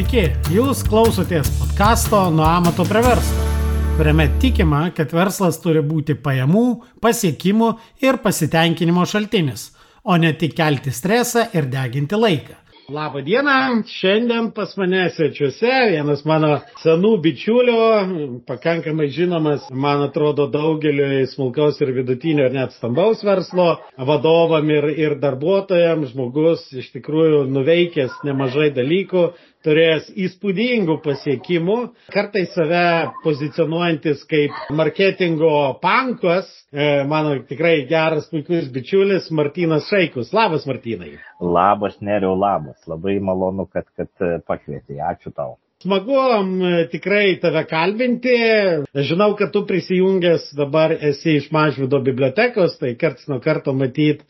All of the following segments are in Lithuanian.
Sveiki, jūs klausotės podkasto Nuo amato prie verslo, kuriame tikima, kad verslas turi būti pajamų, pasiekimų ir pasitenkinimo šaltinis, o ne tik kelti stresą ir deginti laiką. Labą dieną, šiandien pas mane svečiuose vienas mano senų bičiulių, pakankamai žinomas, man atrodo, daugeliu smulkaus ir vidutinio ir net stambaus verslo vadovam ir, ir darbuotojams, žmogus iš tikrųjų nuveikęs nemažai dalykų, turėjęs įspūdingų pasiekimų, kartais save pozicionuojantis kaip marketingo pankas, e, mano tikrai geras, puikus bičiulis Martinas Šaikus. Labas, Martinai. Labas, neriau, labas. Labai malonu, kad, kad e, pakvietei. Ačiū tau. Smagu tikrai tave kalbinti. Žinau, kad tu prisijungęs dabar esi iš Mažvido bibliotekos, tai karts nuo karto matyt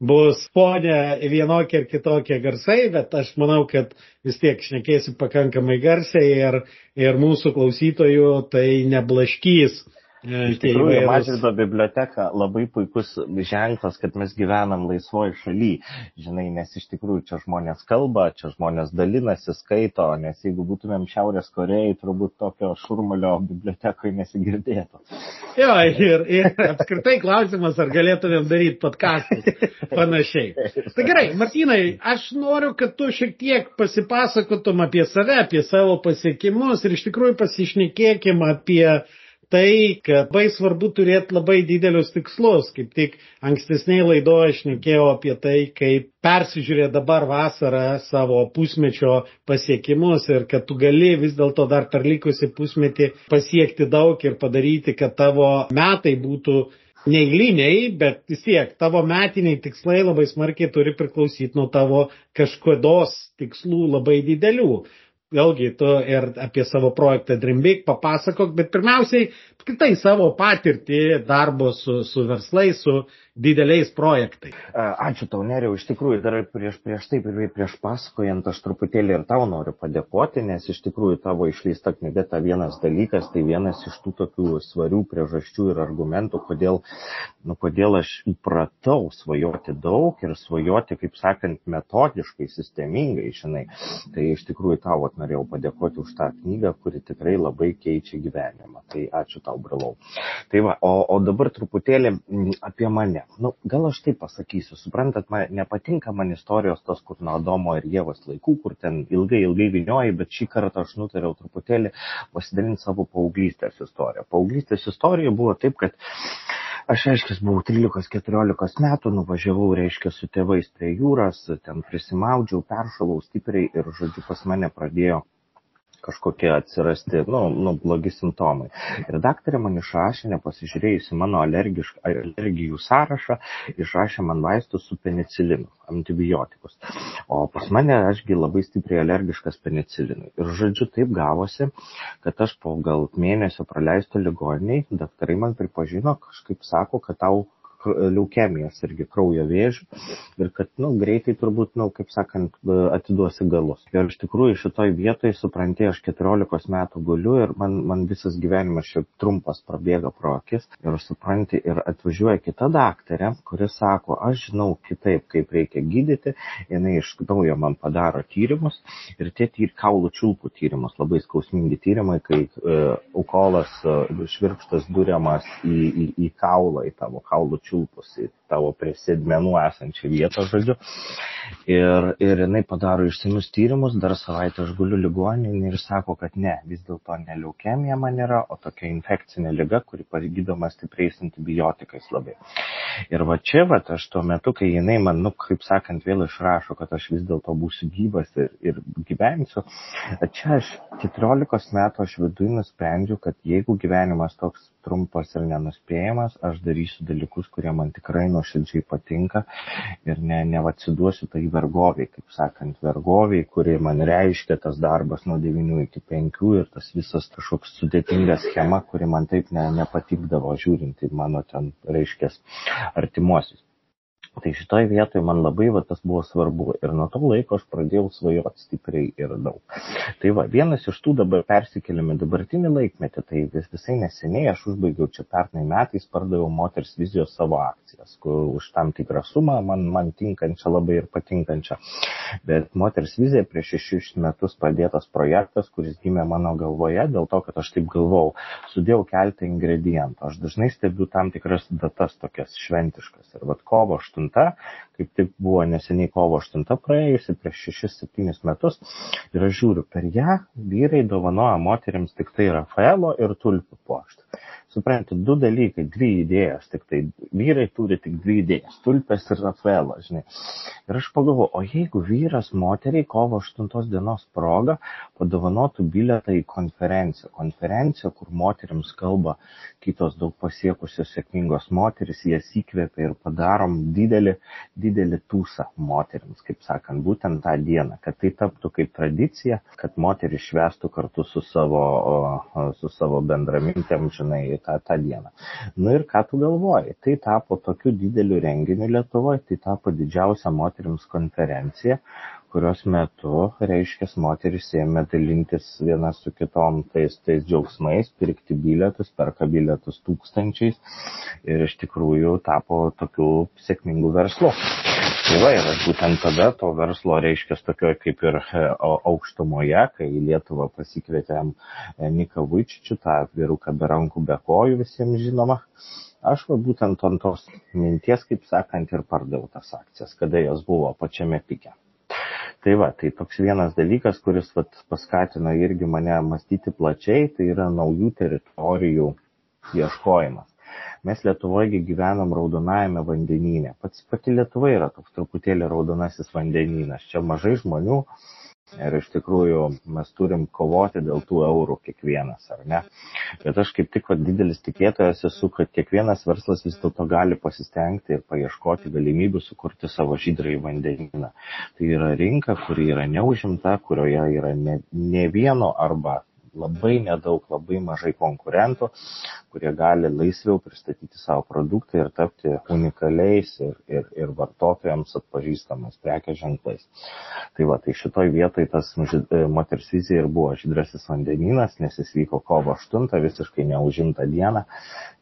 bus ponė vienokie ir kitokie garsai, bet aš manau, kad vis tiek šnekėsi pakankamai garsiai ir, ir mūsų klausytojų tai neblaškys Iš tikrųjų, Mažvido biblioteka labai puikus ženklas, kad mes gyvenam laisvoje šalyje. Žinai, nes iš tikrųjų čia žmonės kalba, čia žmonės dalinasi, skaito, nes jeigu būtumėm Šiaurės Korejai, turbūt tokio šurmulio bibliotekoje nesigirdėtų. Jo, ir, ir apskritai klausimas, ar galėtumėm daryti podcastus panašiai. Tai gerai, Martinai, aš noriu, kad tu šiek tiek pasipasakotum apie save, apie savo pasiekimus ir iš tikrųjų pasišnekėkim apie tai, kad labai svarbu turėti labai didelius tikslus. Kaip tik ankstesniai laidoje aš nekėjau apie tai, kaip persižiūrė dabar vasarą savo pusmečio pasiekimus ir kad tu gali vis dėlto dar per likusi pusmetį pasiekti daug ir padaryti, kad tavo metai būtų neįliniai, bet vis tiek tavo metiniai tikslai labai smarkiai turi priklausyti nuo tavo kažkodos tikslų labai didelių vėlgi tu ir apie savo projektą Dreambig papasakok, bet pirmiausiai, apskritai savo patirtį darbo su, su verslais, su dideliais projektais. Ačiū tau, Neriau, iš tikrųjų, dar prieš, prieš taip ir prieš pasakojant, aš truputėlį ir tau noriu padėkoti, nes iš tikrųjų tavo išleista knyga ta vienas dalykas, tai vienas iš tų tokių svarių priežasčių ir argumentų, kodėl, nu, kodėl aš įpratau svajoti daug ir svajoti, kaip sakant, metodiškai, sistemingai, žinai. Tai iš tikrųjų tau norėjau padėkoti už tą knygą, kuri tikrai labai keičia gyvenimą. Tai ačiū tau, Brilau. Tai va, o, o dabar truputėlį apie mane nu, gal aš taip pasakysiu, suprantat, man nepatinka man istorijos tos, kur nuo Adomo ir Jėvos laikų, kur ten ilgai, ilgai vinioji, bet šį kartą aš nutariau truputėlį pasidalinti savo paauglystės istoriją. Paauglystės istorija buvo taip, kad Aš, aiškiai, buvau 13-14 metų, nuvažiavau, reiškia, su tėvais prie jūros, ten prisimaudžiau, peršalau stipriai ir, žodžiu, pas mane pradėjo kažkokie atsirasti, nu, nu, blogi simptomai. Ir daktarė man išrašė, nepasižiūrėjusi mano alergijų sąrašą, išrašė man vaistus su penicilinu, antibiotikus. O pas mane ašgi labai stipriai alergiškas penicilinui. Ir žodžiu, taip gavosi, kad aš po gal mėnesio praleisto ligoniai, daktarai man pripažino, kažkaip sako, kad tau leukemijos irgi kraujo vėžių ir kad, nu, greitai turbūt, nu, kaip sakant, atiduosi galus. Ir iš tikrųjų šitoj vietoje, supranti, aš 14 metų guliu ir man, man visas gyvenimas šiaip trumpas prabėga pro akis ir supranti, ir atvažiuoja kita daktarė, kuri sako, aš žinau kitaip, kaip reikia gydyti, jinai iš naujo man padaro tyrimus ir tie tyr, kaulų čiulpų tyrimus, labai skausmingi tyrimai, kai e, aukolas e, švirkštas duriamas į, į, į kaulą, į tavo kaulų čiulpų čiulpus į tavo prie sėdmenų esančią vietą, žodžiu. Ir, ir jinai padaro išsamius tyrimus, dar savaitę aš guliu ligoninį ir sako, kad ne, vis dėlto ne leukemija man yra, o tokia infekcinė lyga, kuri pagydoma stipriais antibiotikais labai. Ir va čia, va, aš tuo metu, kai jinai man, nu, kaip sakant, vėl išrašo, kad aš vis dėlto būsiu gyvas ir, ir gyvensiu, čia aš 14 metų aš viduje nusprendžiu, kad jeigu gyvenimas toks trumpas ir nenuspėjamas, aš darysiu dalykus, kurie man tikrai nuoširdžiai patinka ir ne, nevatsiduosiu tai vergoviai, kaip sakant, vergoviai, kuri man reiškia tas darbas nuo 9 iki 5 ir tas visas kažkoks sudėtinga schema, kuri man taip ne, nepatikdavo žiūrint į mano ten reiškės artimuosius. Tai šitoje vietoje man labai va, tas buvo svarbu ir nuo to laiko aš pradėjau svajoti stipriai ir daug. Tai va, vienas iš tų dabar persikeliame dabartinį laikmetį, tai vis, visai neseniai aš užbaigiau čia pernai metais, pardaviau moters vizijos savo akcijas, kur už tam tikrą sumą man, man tinkančią labai ir patinkančią. Bet moters vizija prieš šešis metus pradėtas projektas, kuris gimė mano galvoje dėl to, kad aš taip galvau, sudėjau keltą ingredientų. Aš dažnai stebiu tam tikras datas tokias šventiškas. Ir vad kovo 8 kaip tik buvo neseniai kovo 8 praėjusi prieš 6-7 metus. Ir aš žiūriu, per ją vyrai dovanoja moteriams tik tai Rafaelo ir tulpių puokštę suprantate, du dalykai, dvi idėjas, tik tai vyrai turi tik dvi idėjas - tulpės ir Rafaelo, žinai. Ir aš pagalvoju, o jeigu vyras moteriai kovo 8 dienos proga padovanotų biletą į konferenciją, konferenciją, kur moteriams kalba kitos daug pasiekusios sėkmingos moteris, jas įkvėpia ir padarom didelį, didelį tūsą moteriams, kaip sakant, būtent tą dieną, kad tai taptų kaip tradicija, kad moteris švestų kartu su savo, su savo bendramintėm, žinai, tą, tą dieną. Nu ir ką tu galvoji? Tai tapo tokiu dideliu renginiu Lietuvoje, tai tapo didžiausia moteriams konferencija, kurios metu, reiškia, moteris ėmė dalintis viena su kitom tais, tais džiaugsmais, pirkti bilietus, perka bilietus tūkstančiais ir iš tikrųjų tapo tokiu sėkmingu verslu. Tai va, ir būtent tada to verslo reiškia tokioje kaip ir e, aukštumoje, kai į Lietuvą pasikvietėm e, Niką Vaičičių, tą vyruką be rankų, be kojų visiems žinoma. Aš va būtent ant tos minties, kaip sakant, ir pardaviau tas akcijas, kada jos buvo pačiame pike. Tai va, tai toks vienas dalykas, kuris vat, paskatino irgi mane mąstyti plačiai, tai yra naujų teritorijų ieškojimas mes Lietuvoje gyvenam raudonajame vandenyne. Pats pati Lietuva yra toks truputėlį raudonasis vandenynas. Čia mažai žmonių ir iš tikrųjų mes turim kovoti dėl tų eurų kiekvienas, ar ne? Bet aš kaip tik va, didelis tikėtojas esu, kad kiekvienas verslas vis dėlto gali pasistengti ir paieškoti galimybių sukurti savo žydrąjį vandenyną. Tai yra rinka, kuri yra neužimta, kurioje yra ne, ne vieno arba labai nedaug, labai mažai konkurentų, kurie gali laisviau pristatyti savo produktą ir tapti unikaliais ir, ir, ir vartotojams atpažįstamais prekės ženklais. Tai va, tai šitoj vietoj tas e, moters vizija ir buvo žydrasis vandenynas, nes jis vyko kovo 8, visiškai neužimtą dieną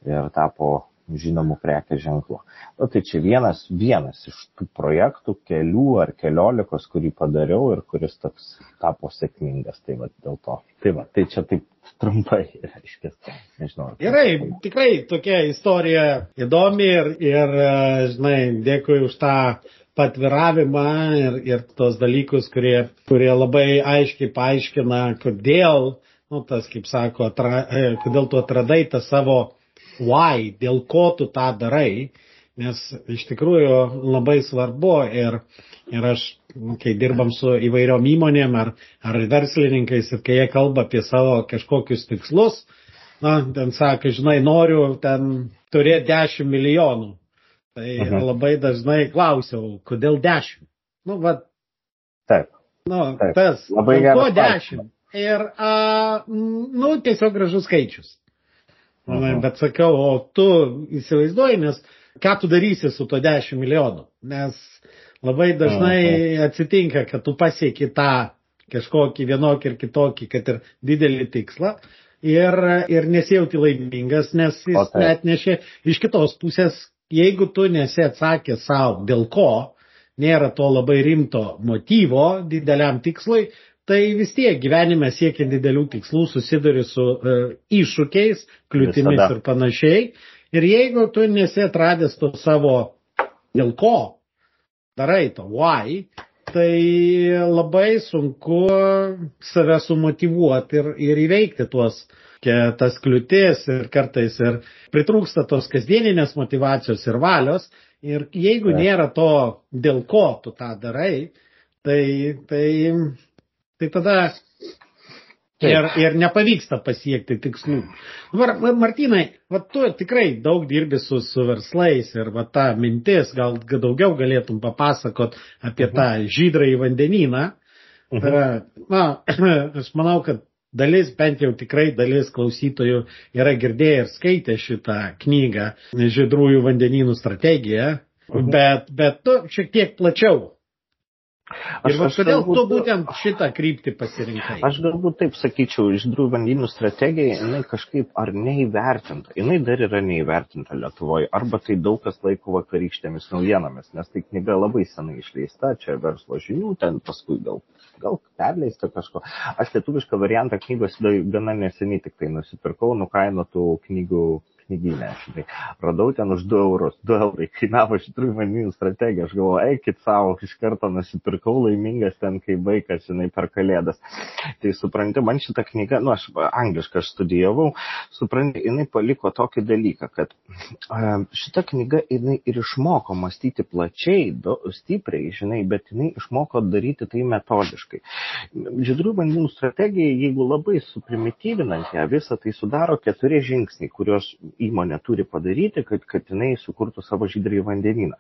ir tapo žinomų prekės ženklų. Na nu, tai čia vienas, vienas iš tų projektų, kelių ar keliolikos, kurį padariau ir kuris toks tapo sėkmingas. Tai va dėl to. Tai va, tai čia taip trumpai, reiškia, nežinau. Gerai, tikrai tokia istorija įdomi ir, ir žinai, dėkui už tą patviravimą ir, ir tos dalykus, kurie, kurie labai aiškiai paaiškina, kodėl, nu, tas, kaip sako, atra, kodėl tu atradai tą savo why, dėl ko tu tą darai, nes iš tikrųjų labai svarbu ir, ir aš, kai dirbam su įvairiom įmonėm ar, ar verslininkais ir kai jie kalba apie savo kažkokius tikslus, na, ten sako, žinai, noriu ten turėti 10 milijonų. Tai Aha. labai dažnai klausiau, kodėl 10? Nu, va. Taip. Nu, Taip. tas. Labai gerai. 10. Ir, a, nu, tiesiog gražus skaičius. Mhm. Bet sakiau, o tu įsivaizduoji, nes ką tu darysi su to 10 milijonų? Nes labai dažnai mhm. atsitinka, kad tu pasieki tą kažkokį vienokį ir kitokį, kad ir didelį tikslą. Ir, ir nesijauti laimingas, nes jis net nešė iš kitos pusės, jeigu tu nesi atsakęs savo, dėl ko, nėra to labai rimto motyvo dideliam tikslui, tai vis tiek gyvenime siekiant didelių tikslų susiduri su uh, iššūkiais, kliūtimis Visada. ir panašiai. Ir jeigu tu nesi atradęs to savo dėl ko darai to why, tai labai sunku save sumotivuoti ir, ir įveikti tuos tas kliūtis ir kartais ir pritrūksta tos kasdieninės motivacijos ir valios. Ir jeigu nėra to, dėl ko tu tą darai, tai, tai tai tada ir, ir nepavyksta pasiekti tikslų. Dabar, Martinai, va, tu tikrai daug dirbi su, su verslais ir va, ta mintis, gal daugiau galėtum papasakot apie uh -huh. tą žydrąjį vandenyną. Uh -huh. Na, aš manau, kad dalis, bent jau tikrai dalis klausytojų yra girdėję ir skaitę šitą knygą Žydrųjų vandenynų strategiją Mhm. Bet, bet tu šiek tiek plačiau Ir aš, aš kodėl galbūt, tu būtent šitą kryptį pasirinkai? Aš galbūt taip sakyčiau, iš drųjų vandenynų strategija, jinai kažkaip ar neįvertinta. Jinai dar yra neįvertinta Lietuvoje. Arba tai daug kas laiko vakarykštėmis naujienomis, nes tai knyga labai senai išleista, čia verslo žinių, ten paskui gal, gal perleista kažko. Aš lietuvišką variantą knygos gana neseniai tik tai nusipirkau, nukainotų knygų knyginę, žinai. Radau ten už 2 eurus, 2 eurai kainavo iš tikrųjų vandenynų strategija. Aš galvoju, eikit savo, iš karto nusipirkau laimingas ten, kai vaikas, žinai, per kalėdas. Tai supranti, man šitą knygą, nu, aš angliškai aš studijavau, supranti, jinai paliko tokį dalyką, kad uh, šita knyga jinai ir išmoko mąstyti plačiai, do, stipriai, žinai, bet jinai išmoko daryti tai metodiškai. Žydrų vandenų strategija, jeigu labai suprimityvinant ją, visą tai sudaro keturi žingsniai, kuriuos įmonė turi padaryti, kad, kad jinai sukurtų savo žydrį vandenyną.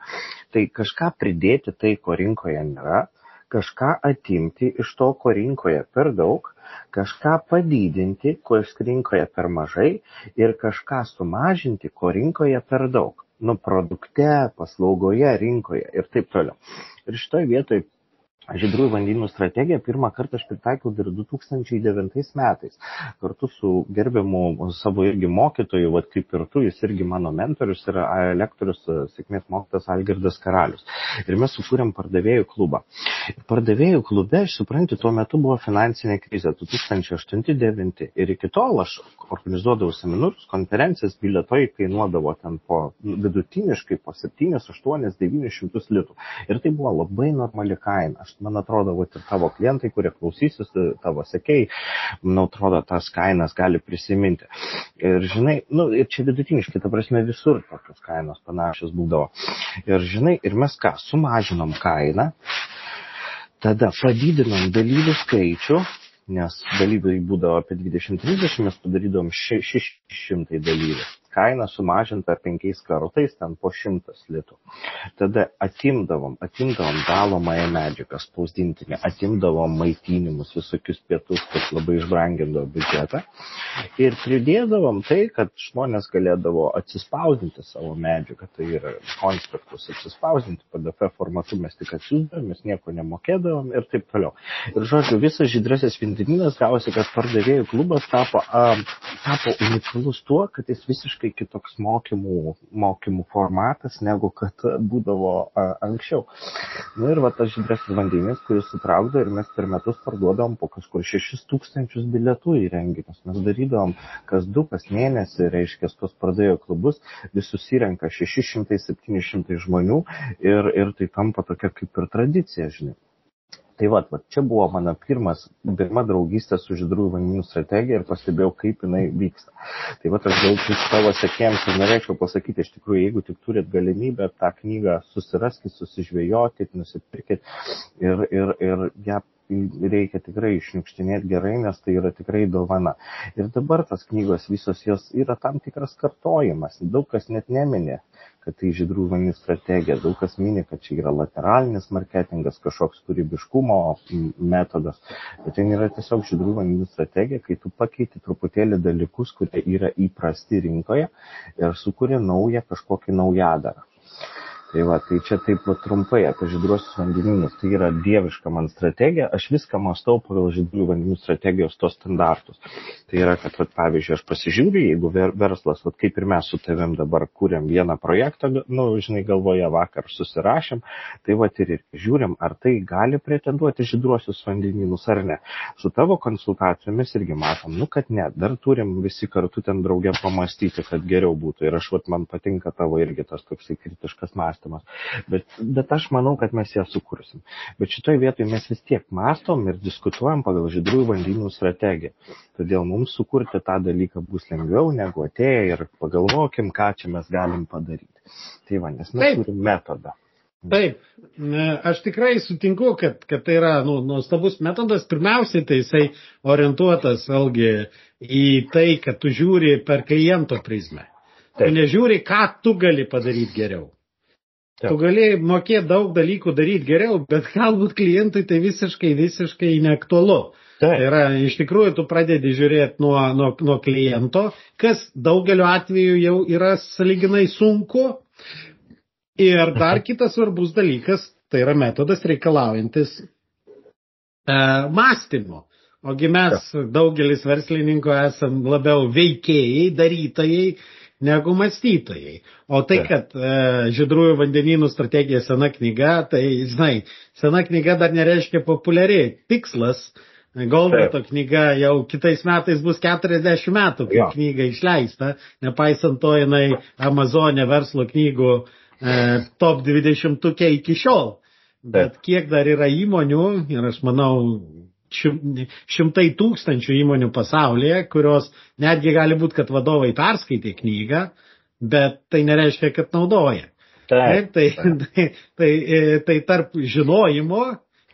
Tai kažką pridėti tai, ko rinkoje nėra, kažką atimti iš to, ko rinkoje per daug, kažką padidinti, ko rinkoje per mažai ir kažką sumažinti, ko rinkoje per daug. Nu, produkte, paslaugoje, rinkoje ir taip toliau. Ir šitoje vietoje Žydrųjų vandenynų strategiją pirmą kartą aš pritaikiau dar 2009 metais. Kartu su gerbiamu savo irgi mokytoju, vad kaip ir tu, jis irgi mano mentorius yra lektorius, sėkmės mokytas Algirdas Karalius. Ir mes sukūrėm pardavėjų klubą. Pardavėjų klube, aš suprantu, tuo metu buvo finansinė krizė 2008-2009 ir iki tol aš organizuodavau seminarus, konferencijas, biletoj kainuodavo ten po vidutiniškai po 7, 8, 900 litų. Ir tai buvo labai normali kaina. Aš man atrodo, vat, ir tavo klientai, kurie klausysis, tavo sekėjai, man atrodo, tas kainas gali prisiminti. Ir žinai, nu, ir čia vidutiniškai, ta prasme, visur tokios kainos panašios būdavo. Ir žinai, ir mes ką, sumažinom kainą, tada padidinom dalyvių skaičių, nes dalyviai būdavo apie 20-30, mes padarydavom 600 dalyvių kaina sumažinta penkiais kartais, ten po šimtas litų. Tada atimdavom, atimdavom dalomąją medžiagą, spausdintinę, atimdavom maitinimus, visokius pietus, kas labai išbrangindavo biudžetą. Ir pridėdavom tai, kad žmonės galėdavo atsispausdinti savo medžiagą, tai yra konspektus atsispausdinti PDF formatu, mes tik atsiųsdavom, mes nieko nemokėdavom ir taip toliau. Ir žodžiu, visas žydrasis vindinynas gavosi, kad pardavėjų klubas tapo, a, tapo unikalus tuo, kad jis visiškai visiškai kitoks mokymų, mokymų formatas, negu kad būdavo a, anksčiau. Na ir va tas žydresis vandeninis, kuris sutraukdavo ir mes per metus parduodavom po kažkur 6 tūkstančius bilietų į renginius. Mes darydavom kas du, kas mėnesį, reiškia, tos pardėjo klubus, vis susirenka 600-700 žmonių ir, ir tai tampa tokia kaip ir tradicija, žinai. Tai va, va, čia buvo mano pirmas, pirma draugystė su žydrųjų vandenynų strategija ir pastebėjau, kaip jinai vyksta. Tai va, aš daug savo sekėjams ir norėčiau pasakyti, iš tikrųjų, jeigu tik turit galimybę tą knygą susiraskit, susižvėjokit, nusipirkit ir, ir, ir ją reikia tikrai išniukštinėti gerai, nes tai yra tikrai dovana. Ir dabar tas knygos visos jos yra tam tikras kartojimas. Daug kas net neminė kad tai žydrų žmonių strategija. Daug kas mini, kad čia yra lateralinis marketingas, kažkoks kūrybiškumo metodas. Bet tai yra tiesiog žydrų žmonių strategija, kai tu pakeiti truputėlį dalykus, kurie yra įprasti rinkoje ir sukūrė naują kažkokį naujadarą. Tai va, tai čia taip va, trumpai apie žydruosius vandenynus. Tai yra dieviška man strategija. Aš viską mąstau pagal žydrųjų vandenynų strategijos tos standartus. Tai yra, kad, va, pavyzdžiui, aš pasižiūriu, jeigu verslas, va, kaip ir mes su tavim dabar kūrėm vieną projektą, nu, žinai, galvoje vakar susirašėm, tai va ir žiūrim, ar tai gali pretenduoti žydruosius vandenynus ar ne. Su tavo konsultacijomis irgi matom, nu, kad ne, dar turim visi kartu ten draugę pamastyti, kad geriau būtų. Ir aš, va, man patinka tavo irgi tas toksai kritiškas mąstymas mąstymas. Bet, bet aš manau, kad mes ją sukursim. Bet šitoje vietoje mes vis tiek mastom ir diskutuojam pagal žydrųjų vandenynų strategiją. Todėl mums sukurti tą dalyką bus lengviau negu atėję ir pagalvokim, ką čia mes galim padaryti. Tai va, nes mes Taip. turim metodą. Taip, aš tikrai sutinku, kad, kad tai yra nu, nuostabus metodas. Pirmiausiai, tai jisai orientuotas vėlgi į tai, kad tu žiūri per kliento prizmę. Taip. Tu nežiūri, ką tu gali padaryti geriau. Tu gali mokėti daug dalykų daryti geriau, bet galbūt klientui tai visiškai, visiškai neaktualu. Taip. Tai yra, iš tikrųjų, tu pradedi žiūrėti nuo, nuo, nuo kliento, kas daugeliu atveju jau yra saliginai sunku. Ir dar kitas svarbus dalykas, tai yra metodas reikalaujantis e, mąstymo. Ogi mes daugelis verslininkų esam labiau veikėjai, darytojai, negu mąstytojai. O tai, kad e, žydrųjų vandenynų strategija sena knyga, tai, žinai, sena knyga dar nereiškia populiariai. Tikslas, Goldberto knyga jau kitais metais bus 40 metų, kai ja. knyga išleista, nepaisant to jinai Amazonė verslo knygų e, top 20 iki šiol. Bet kiek dar yra įmonių, ir aš manau, šimtai tūkstančių įmonių pasaulyje, kurios netgi gali būti, kad vadovai perskaitė knygą, bet tai nereiškia, kad naudoja. Taip, tai, tai, tai, tai tarp žinojimo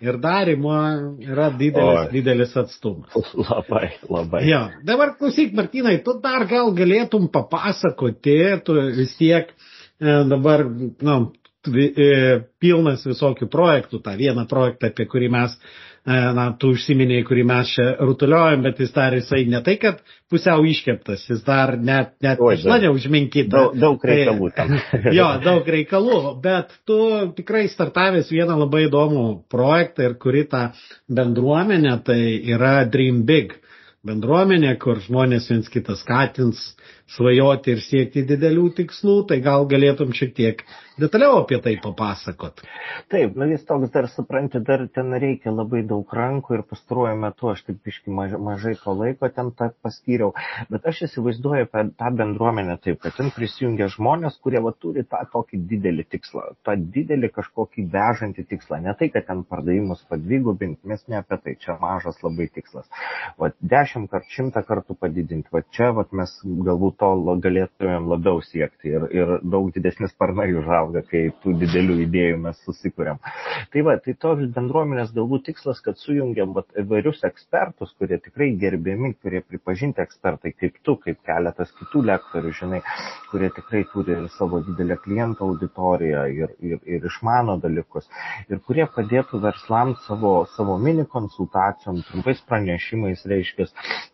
ir darimo yra didelis, o, didelis atstumas. Labai, labai. Jo, dabar klausyk, Martinai, tu dar gal galėtum papasakoti, tu vis tiek e, dabar, na, nu, pilnas visokių projektų, tą vieną projektą, apie kurį mes E, na, tu užsiminėjai, kurį mes čia rutuliojam, bet jis dar jisai ne tai, kad pusiau iškeptas, jis dar net, net mane užminkyta. Daug, daug reikalų tam. jo, daug reikalų, bet tu tikrai startavęs vieną labai įdomų projektą ir kuri tą bendruomenę, tai yra Dream Big bendruomenė, kur žmonės viens kitą skatins svajoti ir siekti didelių tikslų, tai gal galėtum šiek tiek detaliau apie tai papasakot. Taip, nu vis toks dar supranti, dar ten reikia labai daug rankų ir pastaruoju metu aš taip iški mažai, mažai to laiko ten tą paskyriau, bet aš įsivaizduoju apie tą bendruomenę taip, kad ten prisijungia žmonės, kurie va turi tą tokį didelį tikslą, tą didelį kažkokį vežantį tikslą, ne tai, kad ten pardavimus padvigubinti, mes ne apie tai, čia mažas labai tikslas. Va dešimt kart, šimtą kartų padidinti, va čia va mes galbūt to galėtumėm labiau siekti ir, ir daug didesnis sparnai užauga, kai tų didelių idėjų mes susikūrėm. Tai va, tai tos bendruomenės galbūt tikslas, kad sujungiam vat, įvairius ekspertus, kurie tikrai gerbiami, kurie pripažinti ekspertai, kaip tu, kaip keletas kitų lektorių, žinai, kurie tikrai turi ir savo didelę klientų auditoriją ir, ir, ir išmano dalykus, ir kurie padėtų verslams savo, savo mini konsultacijom, trumpais pranešimais, reiškia,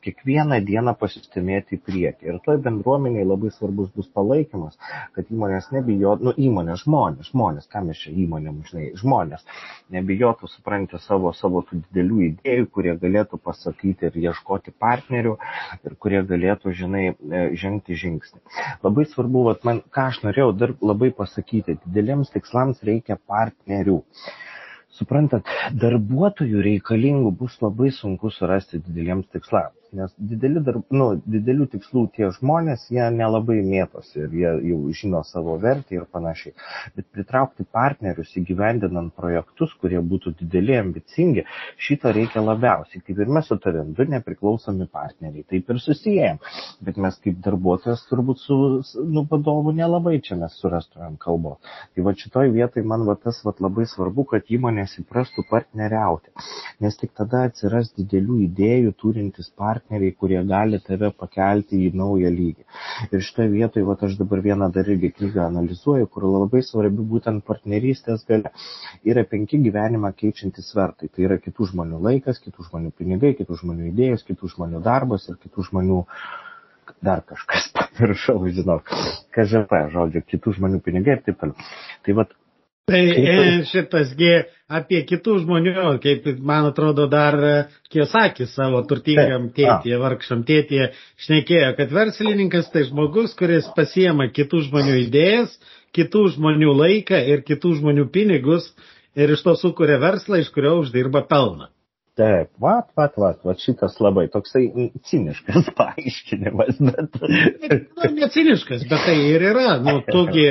kiekvieną dieną pasistumėti į priekį. Ir toj bendruomeniai labai svarbus bus palaikymas, kad įmonės nebijo, nu įmonės žmonės, žmonės, ką mes čia įmonėm, žinai, žmonės, nebijotų supranti savo, savo tų didelių idėjų, kurie galėtų pasakyti ir ieškoti partnerių ir kurie galėtų, žinai, e, žengti žingsnį. Labai svarbu, vat, man, ką aš norėjau dar labai pasakyti, dideliems tikslams reikia partnerių. Suprantat, darbuotojų reikalingų bus labai sunku surasti dideliems tikslams nes dideli darb, nu, didelių tikslų tie žmonės, jie nelabai mėtosi ir jie jau žino savo vertę ir panašiai. Bet pritraukti partnerius įgyvendinant projektus, kurie būtų dideli, ambicingi, šito reikia labiausiai. Kaip ir mes su tavim, du nepriklausomi partneriai, taip ir susijęm. Bet mes kaip darbuotojas turbūt su nu, vadovu nelabai čia mes surastumėm kalbos. Tai va šitoj vietoj man va tas va labai svarbu, kad įmonės įprastų partneriauti. Nes tik tada atsiras didelių idėjų turintis partneriai partneriai, kurie gali tave pakelti į naują lygį. Ir šitoje vietoje, va, aš dabar vieną dar irgi knygą analizuoju, kur labai svarbi būtent partnerystės galia. Yra penki gyvenimą keičiantys svertai. Tai yra kitų žmonių laikas, kitų žmonių pinigai, kitų žmonių idėjos, kitų žmonių darbas ir kitų žmonių dar kažkas pamiršau, žinok, KŽP, žodžiu, kitų žmonių pinigai ir taip toliau. Tai vat Tai e, šitasgi apie kitų žmonių, kaip man atrodo dar Kiosakis savo turtingam tėtėje, vargšam tėtėje, šnekėjo, kad verslininkas tai žmogus, kuris pasiema kitų žmonių idėjas, kitų žmonių laiką ir kitų žmonių pinigus ir iš to sukuria verslą, iš kurio uždirba pelną. Taip, vat, vat, vat, vat šitas labai toksai ciniškas paaiškinimas, bet. nu, ne ciniškas, bet tai ir yra. Nu, tugi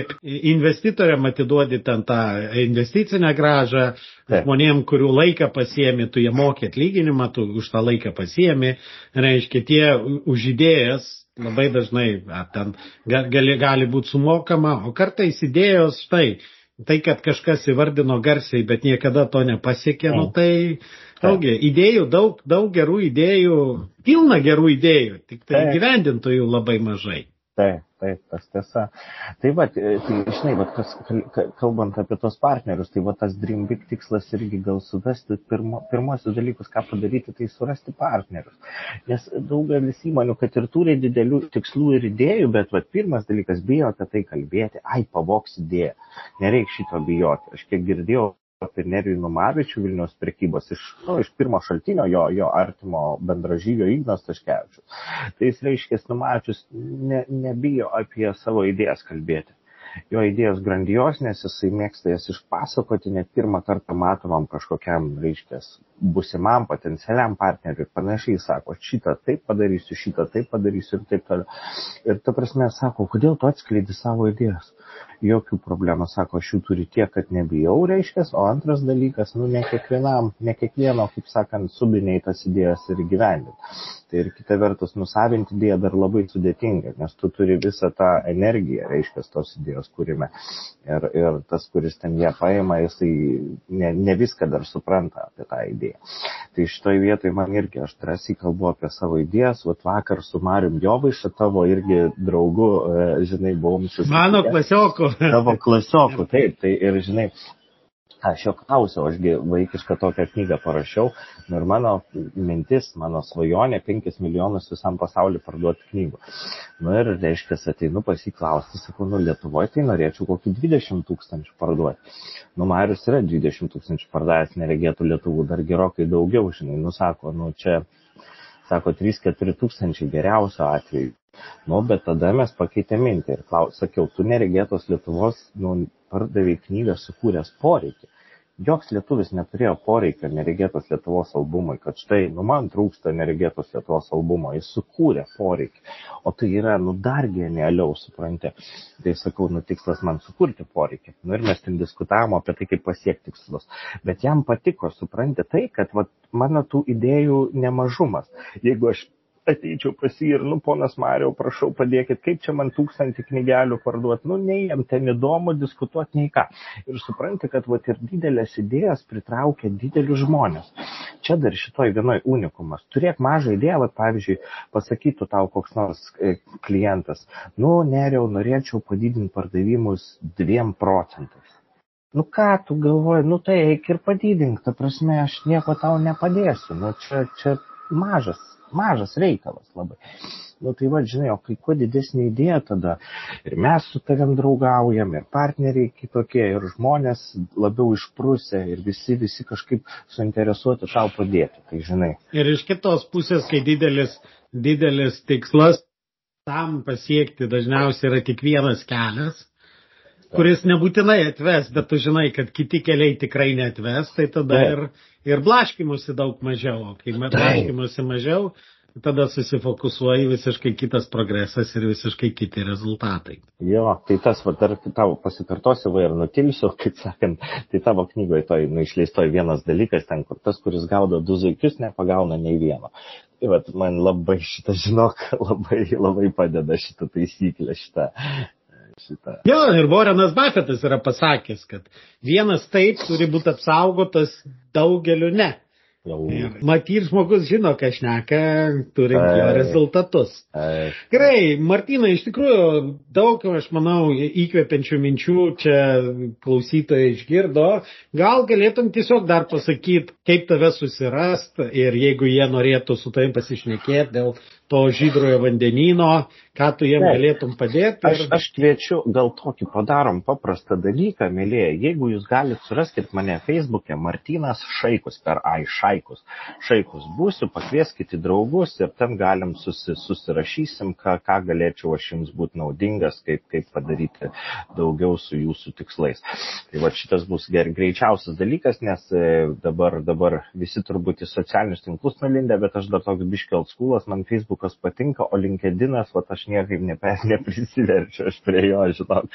investitoriam atiduodi ten tą investicinę gražą, Taip. žmonėm, kurių laiką pasiemi, tu jie mokė atlyginimą, tu už tą laiką pasiemi, reiškia, tie už idėjas labai dažnai ten gali, gali būti sumokama, o kartais idėjos štai. Tai, kad kažkas įvardino garsiai, bet niekada to nepasiekė, nu tai Daugia, idėjų, daug, daug gerų idėjų, pilna gerų idėjų, tik tai gyvendintojų labai mažai. Taip, taip, tas tiesa. Tai va, tai, žinai, va, kas, kalbant apie tos partnerius, tai va tas Dream Big tikslas irgi gal suvesti pirmo, pirmosius dalykus, ką padaryti, tai surasti partnerius. Nes daugelis įmonių, kad ir turi didelių tikslų ir idėjų, bet va, pirmas dalykas bijo apie tai kalbėti, ai, pavoks idėją. Nereikia šito bijoti. Aš kiek girdėjau apie Nerijų Numavičių Vilniaus prekybos iš, nu, iš pirmo šaltinio jo, jo artimo bendražygio Ignas Taškevičius. Tai jis reiškia, Numavičius ne, nebijo apie savo idėjas kalbėti. Jo idėjos grandiosnės, jisai mėgsta jas išpasakoti, net pirmą kartą matomam kažkokiam, reiškia, busimam potencialiam partneriui ir panašiai sako, šitą taip padarysiu, šitą taip padarysiu ir taip toliau. Ir ta prasme sako, kodėl tu atskleidi savo idėjas? jokių problemų, sako, aš jų turiu tiek, kad nebijau, reiškia, o antras dalykas, nu, ne kiekvienam, ne kiekvieno, kaip sakant, subiniai tas idėjas ir gyvendinti. Tai ir kita vertus, nusavinti idėją dar labai sudėtinga, nes tu turi visą tą energiją, reiškia, tos idėjos kūrime. Ir, ir tas, kuris ten ją paima, jisai ne, ne viską dar supranta apie tą idėją. Tai šitoje vietoje man irgi, aš drąsiai kalbu apie savo idėjas, vat vakar su Marium Jovaiša, tavo irgi draugu, e, žinai, buvom susitikę. Mano klasiokų. Tavo klasiokų, taip, tai ir žinai, aš jo klausiau, ašgi vaikišką tokią knygą parašiau ir mano mintis, mano svajonė 5 milijonus visam pasauliu parduoti knygų. Nu ir reiškia, ateinu pasiklausti, sakau, nu Lietuvoje tai norėčiau kokį 20 tūkstančių parduoti. Nu Marius yra 20 tūkstančių pardavęs, neregėtų Lietuvų dar gerokai daugiau, žinai, nu sako, nu čia, sako, 3-4 tūkstančiai geriausio atveju. Nu, bet tada mes pakeitėm mintį ir klaus, sakiau, tu neregėtos Lietuvos, nu, pardavė knygą sukūręs poreikį joks lietuvis neturėjo poreikio neregėtos Lietuvos albumui, kad štai, nu man trūksta neregėtos Lietuvos albumo, jis sukūrė poreikį, o tai yra, nu dar genialiau, supranti. Tai sakau, nu tikslas man sukurti poreikį. Nu ir mes ten diskutavom apie tai, kaip pasiekti tikslus. Bet jam patiko, supranti, tai, kad vat, mano tų idėjų nemažumas. Jeigu aš ateičiau pas jį ir, nu, ponas Mariau, prašau, padėkit, kaip čia man tūkstantį knygelių parduoti, nu, nei jam ten įdomu diskutuoti, nei ką. Ir supranti, kad vat ir didelės idėjas pritraukia didelius žmonės. Čia dar šitoj vienoj unikumas. Turėk mažą idėją, vat, pavyzdžiui, pasakytų tau koks nors e, klientas, nu, neriau, norėčiau padidinti pardavimus dviem procentais. Nu ką tu galvoji, nu tai eik ir padidink, ta prasme, aš nieko tau nepadėsiu, nu čia, čia mažas mažas reikalas labai. Nu tai va, žinai, o kai kuo didesnė idėja tada ir mes su tavim draugaujam, ir partneriai kitokie, ir žmonės labiau išprusę, ir visi, visi kažkaip suinteresuoti tau padėti, tai žinai. Ir iš kitos pusės, kai didelis, didelis tikslas, tam pasiekti dažniausiai yra tik vienas kelias, kuris nebūtinai atves, bet tu žinai, kad kiti keliai tikrai netves, tai tada ir, ir blaškimusi daug mažiau, o kai blaškimusi mažiau, tada susifokusuoji visiškai kitas progresas ir visiškai kiti rezultatai. Jo, tai tas, va, dar tavo pasikartosiu, va ir nutilsiu, kaip sakant, tai tavo knygoje toj, nu, išleistoj vienas dalykas, ten, kur tas, kuris gaudo du zuikius, nepagauna nei vieno. Tai va, man labai šitą, žinok, labai, labai padeda šitą taisyklę, šitą šitą. Jo, ir Warrenas Buffettas yra pasakęs, kad vienas taip turi būti apsaugotas, daugeliu ne. Matyt, žmogus žino, ką šneka, turint jo rezultatus. Ai. Gerai, Martina, iš tikrųjų daug, aš manau, įkvepiančių minčių čia klausytojai išgirdo. Gal galėtum tiesiog dar pasakyti, kaip tave susirast ir jeigu jie norėtų su tavim pasišnekėti dėl to žydrojo vandenino, ką tu jiem ne. galėtum padėti. Ir... Aš, aš kviečiu, gal tokį padarom paprastą dalyką, mėlyje. Jeigu jūs galite suraskite mane Facebook'e, Martinas Šaikus per Ai Šaikus. Šaikus būsiu, pakvieskite draugus ir ten galim susi, susirašysim, ką, ką galėčiau aš jums būti naudingas, kaip, kaip padaryti daugiau su jūsų tikslais. Tai va šitas bus ger, greičiausias dalykas, nes e, dabar, dabar visi turbūt į socialinius tinklus nulindę, bet aš dar toks biškelt skulas, man Facebook Facebookas patinka, o LinkedInas, va, aš niekaip nepe, neprisiverčiu, aš prie jo, žinok.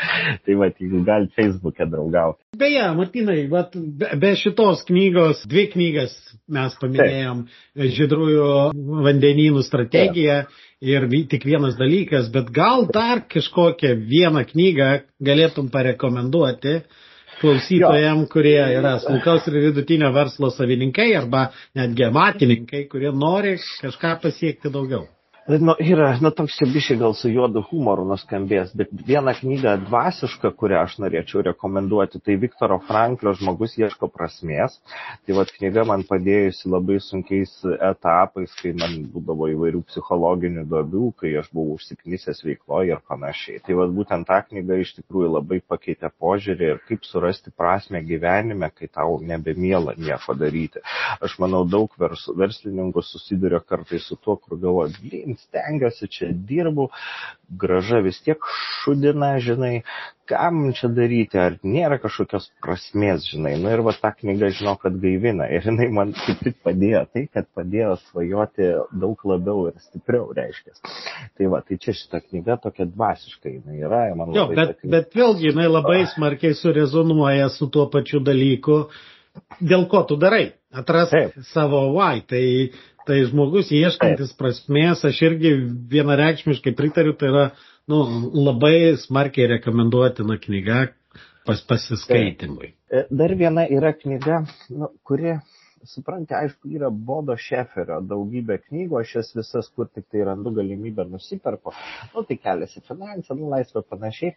Tai va, jeigu gal Facebook'e draugauti. Beje, Martinai, va, be, be šitos knygos, dvi knygas mes paminėjom, Taip. žydrųjų vandenynų strategiją. Taip ir tik vienas dalykas, bet gal dar kažkokią vieną knygą galėtum parekomenduoti klausytojams, kurie yra smulkaus ir vidutinio verslo savininkai arba netgi amatininkai, kurie nori kažką pasiekti daugiau. Nu, yra, nu, toks bišiai gal su juodu humoru nuskambės, bet vieną knygą dvasišką, kurią aš norėčiau rekomenduoti, tai Viktoro Franklio žmogus ieško prasmės. Tai vad knyga man padėjusi labai sunkiais etapais, kai man būdavo įvairių psichologinių duobių, kai aš buvau užsiknisęs veikloje ir panašiai. Tai vad būtent ta knyga iš tikrųjų labai pakeitė požiūrį ir kaip surasti prasme gyvenime, kai tau nebemėla nieko daryti. Aš manau, daug vers, verslininkų susiduria kartais su tuo, kur galvoja, stengiuosi, čia dirbu, graža vis tiek šudina, žinai, kam čia daryti, ar nėra kažkokios prasmės, žinai. Nu ir va ta knyga, žinau, kad gaivina. Ir jinai man kaip tik padėjo tai, kad padėjo svajoti daug labiau ir stipriau, reiškia. Tai va, tai čia šita knyga tokia dvasiškai jinai yra. Man jo, bet, patinka. bet vėlgi jinai labai smarkiai surezonuoja su tuo pačiu dalyku, dėl ko tu darai. Atras Taip. savo why. Tai Tai žmogus ieškantis prasmės, aš irgi vienareikšmiškai pritariu, tai yra nu, labai smarkiai rekomenduotina knyga pas, pasiskaitimui. E, dar viena yra knyga, nu, kuri, suprantate, aišku, yra Bodo Šeferio daugybė knygų, aš jas visas, kur tik tai randu galimybę nusipirku, nu, tai keliasi finansą, nu, laisvę panašiai,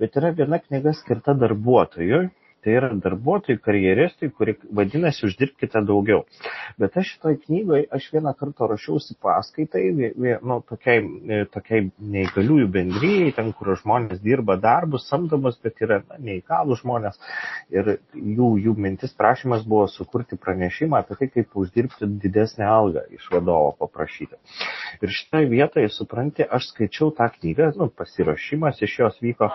bet yra viena knyga skirta darbuotojui Tai yra darbuotojai, karjeristai, kurie vadinasi uždirbkite daugiau. Bet aš šitoj knygoje, aš vieną kartą rašiausi paskaitai, nu, tokiai, e, tokiai neįgaliųjų bendryjai, ten, kur žmonės dirba darbus, samdomas, bet yra na, neįgalų žmonės. Ir jų, jų mintis prašymas buvo sukurti pranešimą apie tai, kaip uždirbti didesnę algą iš vadovo paprašyti. Ir šitoje vietoje, supranti, aš skaičiau tą knygą, nu, pasirašymas iš jos vyko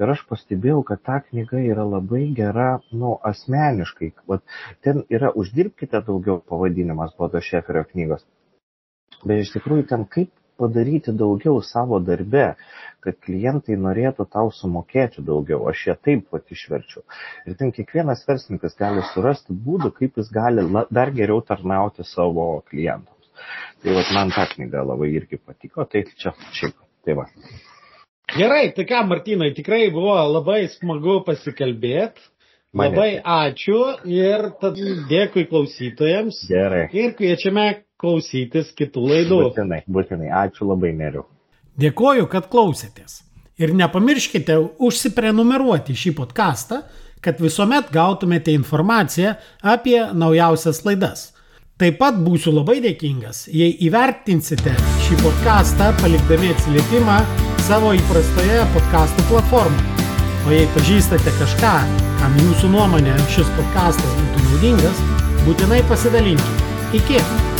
ir aš pastebėjau, kad ta knyga yra labai gera, nu, asmeniškai. Vat, ten yra uždirbkite daugiau pavadinimas Bodo Šeferio knygos. Bet iš tikrųjų ten kaip padaryti daugiau savo darbe, kad klientai norėtų tau sumokėti daugiau. Aš ją taip pat išverčiu. Ir ten kiekvienas verslininkas gali surasti būdų, kaip jis gali dar geriau tarnauti savo klientams. Tai vat, man ta knyga labai irgi patiko, tai čia šiaip. Tai va. Gerai, tai ką, Martinai, tikrai buvo labai smagu pasikalbėti. Labai ačiū ir tad dėkui klausytojams. Gerai. Ir kviečiame klausytis kitų laidų. Būtinai, būtinai. Ačiū labai, neriu. Dėkoju, kad klausėtės. Ir nepamirškite užsiprenumeruoti šį podcastą, kad visuomet gautumėte informaciją apie naujausias laidas. Taip pat būsiu labai dėkingas, jei įvertinsite šį podcastą palikdami atsiliepimą savo įprastoje podcastų platformoje. O jei pažįstate kažką, kam jūsų nuomonė šis podcastas būtų naudingas, būtinai pasidalinkite. Iki!